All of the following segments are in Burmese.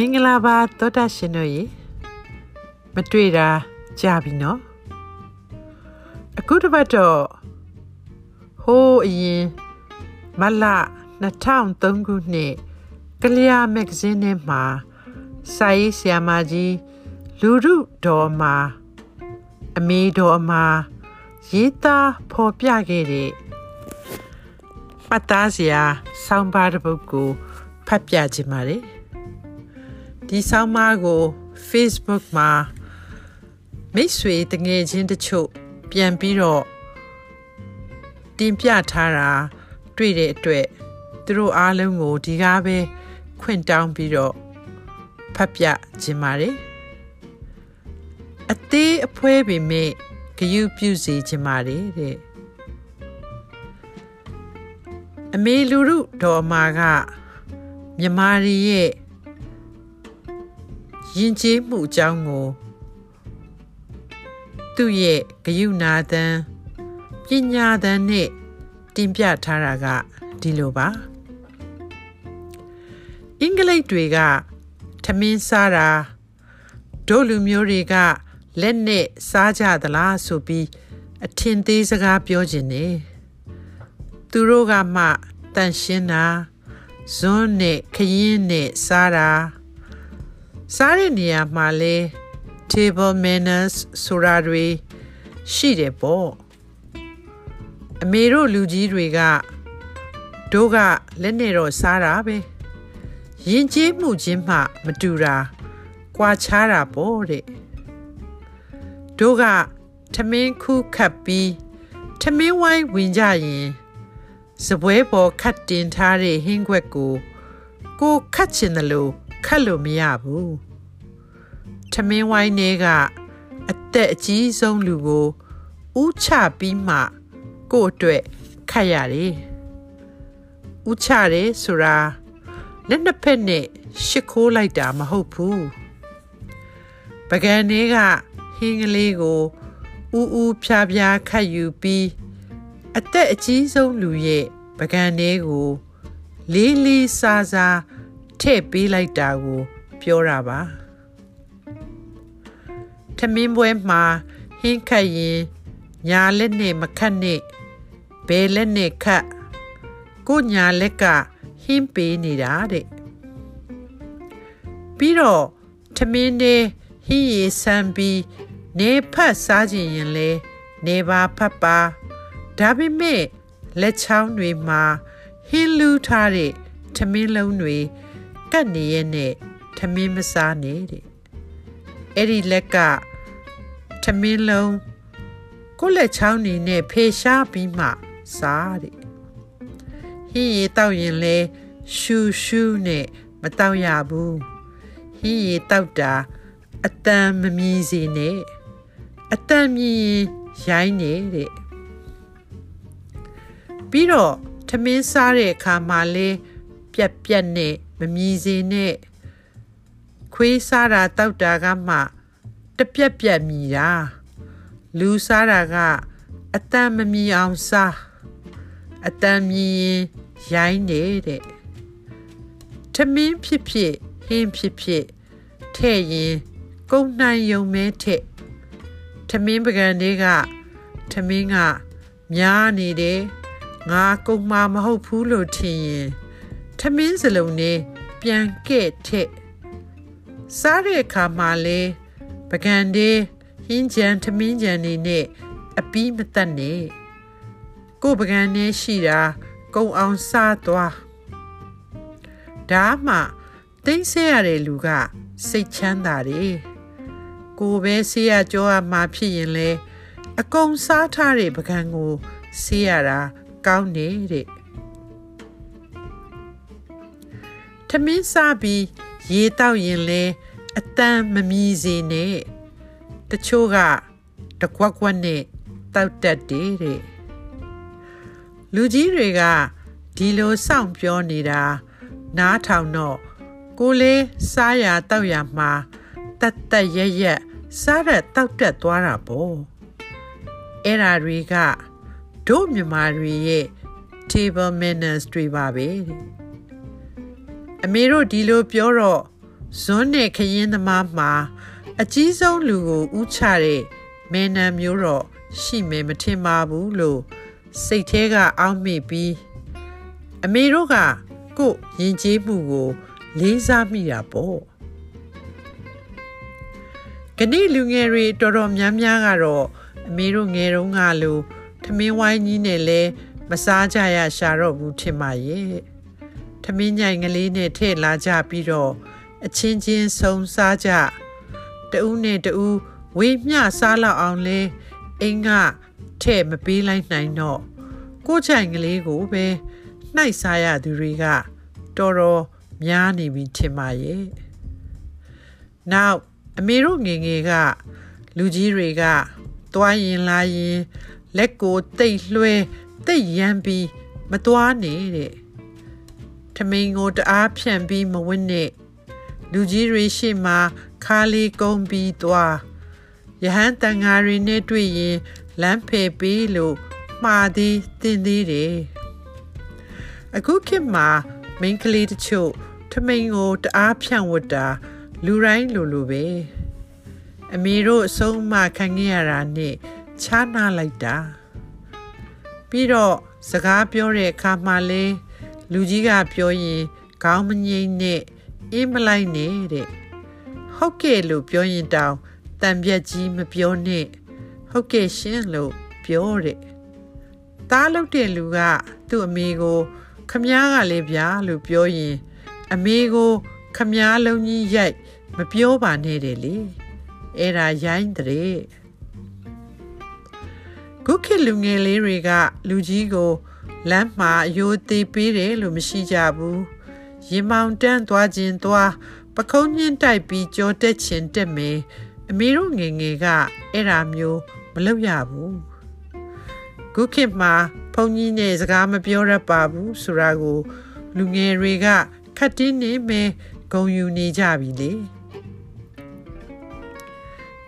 မင်္ဂလာပါသောတာရှင်တို့ရေမတွေ့တာကြာပြီနော်အခုတစ်ပတ်တော့ဟိုးအရင်မလ2003ခုနှစ်ကလျာမဂ္ဂဇင်းထဲမှာစာရေးဆရာမကြီးလူရုတော်မှာအမေတော်မှာရေးသားဖော်ပြခဲ့တဲ့ပတ်သားစရာဆောင်းပါးတစ်ပုဒ်ကိုဖတ်ပြခြင်းပါတယ် ဒီဆောင်းပါးကို Facebook မှာမိတ်ဆွေတငယ်ချင်းတချို့ပြန်ပြီးတော့တင်ပြထားတာတွေ့တဲ့အတွက်သူတို့အားလုံးကိုဒီကားပဲခွင့်တောင်းပြီးတော့ဖတ်ပြခြင်းပါတယ်အသေးအဖွဲပေမဲ့ဂယုပြုစေခြင်းပါတယ်တဲ့အမေလူရုတော်မာကမြမာရီရဲ့ ယဉ်ကျေးမှုအကြောင်းကိုသူ့ရဲ့ဂယုနာသံပညာသံနဲ့တင်ပြထားတာကဒီလိုပါအင်္ဂလိပ်တွေကထမင်းစားတာဒို့လူမျိုးတွေကလက်နဲ့စားကြသလားဆိုပြီးအထင်သေးစကားပြောခြင်းနေသူတို့ကမှတန်ရှင်းတာဇွန်းနဲ့ခရင်နဲ့စားတာ စားတဲ့နေရာမှာလဲ table manners ဆိုတာတွေရှိတယ်ပေါ့အမေတို့လူကြီးတွေကတို့ကလက်နဲ့တော့စားတာပဲယဉ်ကျေးမှုချင်းမှမတူတာကွာခြားတာပေါ့တဲ့တို့ကထမင်းခုခတ်ပြီးထမင်းဝိုင်းဝင်ကြရင်စပွဲပေါ်ခတ်တင်ထားတဲ့ဟင်းခွက်ကိုကိုခတ်ချင်တယ်လို့ ခတ်လို့မရဘူးထမင်းဝိုင်းထဲကအသက်အကြီးဆုံးလူကိုဥချပြီးမှ ကို့အတွက်ခတ်ရတယ်ဥချတယ်ဆိုတာလက်နှစ်ဖက်နဲ့ရှ िख ိုးလိုက်တာမဟုတ်ဘူးပကံတွေကဟင်းကလေးကိုဥဥဖြားဖြားခတ်ယူပြီးအသက်အကြီးဆုံးလူရဲ့ပကံတွေကိုလေးလေးစားစား ထည့်ပေးလိုက်တာကိုပြောတာပါထမင်းပွဲမှာဟင်းခတ်ရင်ညာလက်နဲ့မခတ်နဲ့ဘယ်လက်နဲ့ခတ်ကိုညာလက်ကဟင်းပေးနေတာတဲ့ပြီးတော့ထမင်းနဲ့ဟင်းရည်ဆန်းပြီးနေဖတ်စားခြင်းရင်လဲနေပါဖတ်ပါဒါပေမဲ့လက်ချောင်းတွေမှာဟင်းလူးထားတဲ့ထမင်းလုံးတွေ ကတ်နေရဲ့နဲ့ထမင်းမစားနေတဲ့အဲ့ဒီလက်ကထမင်းလုံးကိုလက်ချောင်းနေနဲ့ဖေရှားပြီးမှစားတဲ့ဟင်းရီတောက်ရင်လဲရှူရှူနဲ့မတောက်ရဘူးဟင်းရီတောက်တာအတန်မမြည်စေနဲ့အတန်မြည်ရင်ရိုင်းနေတဲ့ပြီးတော့ထမင်းစားတဲ့အခါမှာလဲပြက်ပြက်နဲ့ မမြည်စေနဲ့ခွေးစားတာတောက်တာကမှတပြက်ပြက်မြည်တာလူစားတာကအတန်မမြည်အောင်စားအတန်မြည်ရင်ရိုင်းနေတဲ့ထမင်းဖြစ်ဖြစ်ဟင်းဖြစ်ဖြစ်ထဲ့ရင်ကုန်းနိုင်ယုံမဲထက်ထမင်းပကံတွေကထမင်းကများနေတယ်ငါကုံမာမဟုတ်ဘူးလို့ထင်ရင် ထမင်းစလုံးနဲ့ပြန်ကဲ့ထက်စားတဲ့အခါမှာလဲပကံတွေဟင်းကြံထမင်းကြံနေနဲ့အပီးမတတ်နဲ့ကိုပကံနဲ့ရှိတာကုံအောင်စားသွားဒါမှသိမ့်ဆရတဲ့လူက စိတ်ချမ်းသာတယ်ကိုပဲဆေးရကြောရမှာဖြစ်ရင်လဲအကုန်စားထားတဲ့ပကံကိုဆေးရတာကောင်းနေတဲ့ ထမင်းစားပြီးရေတောက်ရင်လဲအတန်မမီစေနဲ့တချို့ကတကွက်ကွက်နဲ့တောက်တက်တယ်တဲ့လူကြီးတွေကဒီလိုစောင့်ပြောနေတာနားထောင်တော့ကိုလေးစားရတောက်ရမှာတတ်တတ်ရရက်စားရတောက်တက်သွားတာပေါ့အဲ့ဓာတွေကတို့မြန်မာတွေရဲ့ table manners တွေပါပဲ အမေတို့ဒီလိုပြောတော့ဇွန်းနဲ့ခရင်သမားမှာအကြီးဆုံးလူကိုဥချတဲ့မဲနံမျိုးတော့ရှိမယ်မထင်ပါဘူးလို့စိတ်ထဲကအောက်မေ့ပြီးအမေတို့ကကို့ယဉ်ကျေးမှုကို လေးစားမိတာပေါ့ကနေ့လူငယ်တွေတော်တော်များများကတော့အမေတို့ငယ်တုန်းကလိုထမင်းဝိုင်းကြီးနဲ့လဲမစားကြရရှာတော့ဘူးထင်ပါရဲ့ထ မင်းညိုင်ကလေးနဲ့ထည့်လာကြပြီးတော့အချင်းချင်းဆုံစားကြတဦးနဲ့တဦးဝေးမျှစားလောက်အောင်လဲအင်းကထဲ့မပေးလိုက်နိုင်တော့ကိုချိုင်ကလေးကိုပဲနှိုက်စားရသူတွေကတော်တော်များနေပြီထင်ပါရဲ့နောက်အမေတို့ငငယ်ကလူကြီးတွေကသွားရင်လာရင်လက်ကိုတိတ်လွှဲတိတ်ရမ်းပြီးမသွားနေတဲ့ ထမင်းကိုတအားဖြန့်ပြီးမဝင်းနဲ့လူကြီးတွေရှိမှခါလီကုန်းပြီးသွားယဟန်တန်ဃာတွေနဲ့တွေ့ရင်လမ်းဖယ်ပေးလို့မှားသည်တင်သေးတယ်အခုခေတ်မှာမိန်းကလေးတချို့ထမိန်ကိုတအားဖြန့်ဝတ်တာလူတိုင်းလိုလိုပဲအမေတို့အဆုံးအမခံခဲ့ရတာနဲ့ချားနာလိုက်တာပြီးတော့စကားပြောတဲ့အခါမှာလဲ လူကြီးကပြောရင်ခေါင်းမငိမ့်နဲ့အင်းမလိုက်နဲ့တဲ့ဟုတ်ကဲ့လို့ပြောရင်တောင်တံပြက်ကြီးမပြောနဲ့ဟုတ်ကဲ့ရှင်လို့ပြောတဲ့တားလုပ်တဲ့လူကသူ့အမေကိုခမားကလည်းဗျာလို့ပြောရင် အမေကိုခမားလုံးကြီးရိုက်မပြောပါနဲ့တယ်လေအဲ့ဒါရိုင်းတဲ့ခုခေတ်လူငယ်လေးတွေက လူကြီးကို လမ်းမှာယိုသေးပေးတယ်လို့မရှိကြဘူးရင်မောင်တန်းသွားခြင်းသွားပခုံးညင်းတိုက်ပြီးကြောတက်ခြင်းတက်မယ်အမေတို့ငယ်ငယ်ကအဲ့ဒါမျိုးမလုပ်ရဘူးခုခေတ်မှာဘုန်းကြီးနဲ့စကားမပြောရပါဘူးဆိုတာကိုလူငယ်တွေကခတ်တင်းနေမယ်ဂုံယူနေကြပြီလေ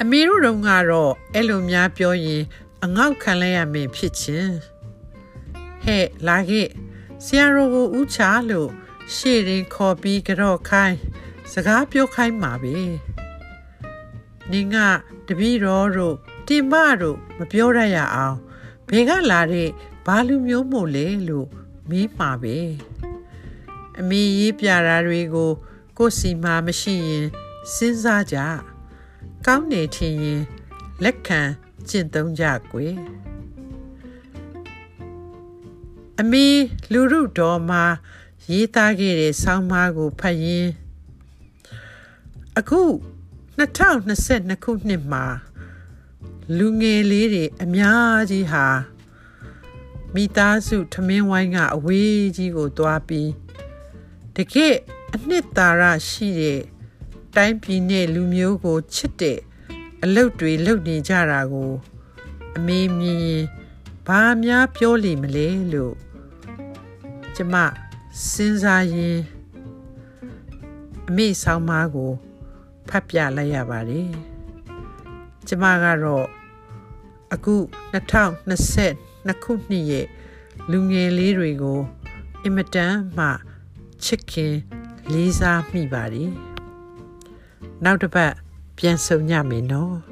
အမေတို့တုန်းကတော့အဲ့လိုများပြောရင်အငေါက်ခံလိုက်ရမယ်ဖြစ်ချင်း ဟဲ့လာခဲ့ဆရာတော်ကိုဥချလို့ရှေ့ရင်ခေါ်ပြီးကြော့ခိုင်းစကားပြောခိုင်းမှာပဲနင်ကတပည့်တော်တို့တင်မတို့မပြောရရအောင်ဘယ်ကလာတဲ့ဘာလူမျိုးမို့လဲလို့မေးမှာပဲအမေရေးပြတာတွေကို ကိုယ်စီမှာမရှိရင်စဉ်းစားကြကောင်းနေထင်ရင်လက်ခံကျင့်သုံးကြကွယ် အမေလူရုတော်မှာရေးသားခဲ့တဲ့ဆောင်းပါးကိုဖတ်ရင်အခု2022ခုနှစ်မှာလူငယ်လေးတွေအများကြီးဟာမိသားစုထမင်းဝိုင်းကအဝေးကြီးကိုသွားပြီးတကယ်အနှစ်သာရရှိတဲ့တိုင်းပြည်နဲ့လူမျိုးကိုချစ်တဲ့အလုပ်တွေလုပ်နေကြတာကို အမေမြင်ရင်ဘာများပြောလိမ့်မလဲလို့ ကျမစဉ်းစားရင်အမေဆောင်းပါးကိုဖတ်ပြလိုက်ရပါတယ်ကျမကတော့အခု2022ခုနှစ်ရဲ့လူငယ်လေးတွေကိုအင်မတန်မှချစ်ခင်လေးစားမိပါတယ်နောက်တစ်ပတ်ပြန်ဆုံညမယ်နော်